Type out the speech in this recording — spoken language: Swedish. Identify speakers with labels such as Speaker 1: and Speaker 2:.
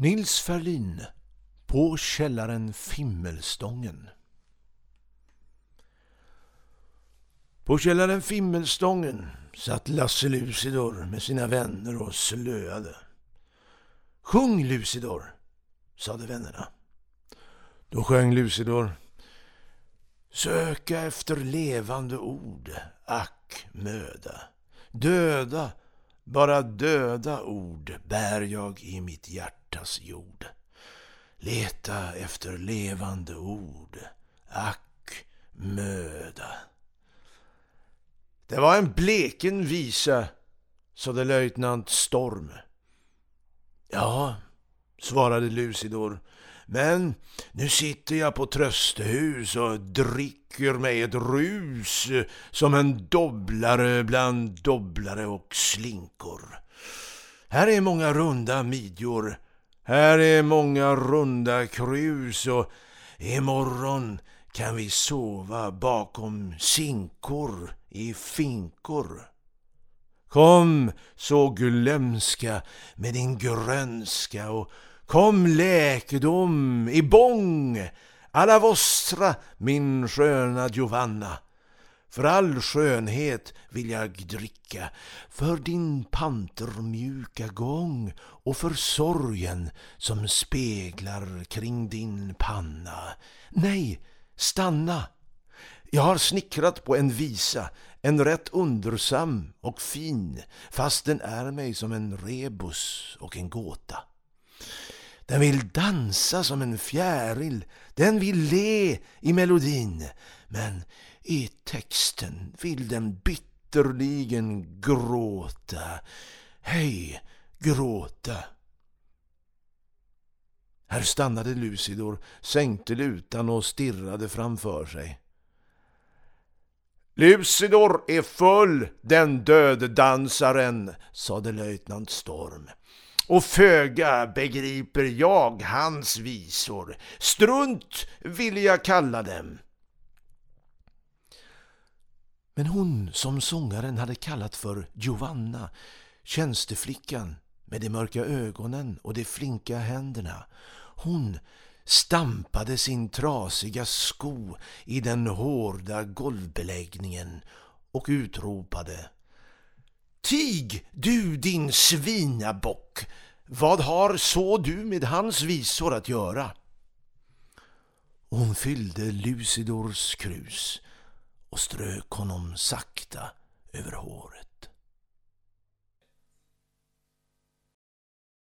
Speaker 1: Nils Ferlin På källaren Fimmelstången På källaren Fimmelstången satt Lasse Lucidor med sina vänner och slöade. Sjung Lucidor, sade vännerna. Då sjöng Lucidor. Söka efter levande ord, ack möda. Döda, bara döda ord bär jag i mitt hjärtas jord. Leta efter levande ord, ack möda. Det var en bleken visa, sade löjtnant Storm. Ja, svarade Lucidor. Men nu sitter jag på tröstehus och dricker mig ett rus eh, som en dobblare bland dobblare och slinkor. Här är många runda midjor, här är många runda krus och imorgon kan vi sova bakom sinkor i finkor. Kom så glömska med din grönska och kom läkedom i bång alla vostra min sköna Giovanna. För all skönhet vill jag dricka, för din pantermjuka gång och för sorgen som speglar kring din panna. Nej, stanna! Jag har snickrat på en visa, en rätt undersam och fin, fast den är mig som en rebus och en gåta. Den vill dansa som en fjäril, den vill le i melodin, men i texten vill den bitterligen gråta. Hej, gråta! Här stannade Lucidor, sänkte lutan och stirrade framför sig. Lucidor är full, den döddansaren, sade löjtnant Storm. Och föga begriper jag hans visor. Strunt vill jag kalla dem. Men hon som sångaren hade kallat för Giovanna, tjänsteflickan med de mörka ögonen och de flinka händerna, hon stampade sin trasiga sko i den hårda golvbeläggningen och utropade Tig, du din svinabock! Vad har så du med hans visor att göra? Hon fyllde Lucidors krus och strök honom sakta över håret.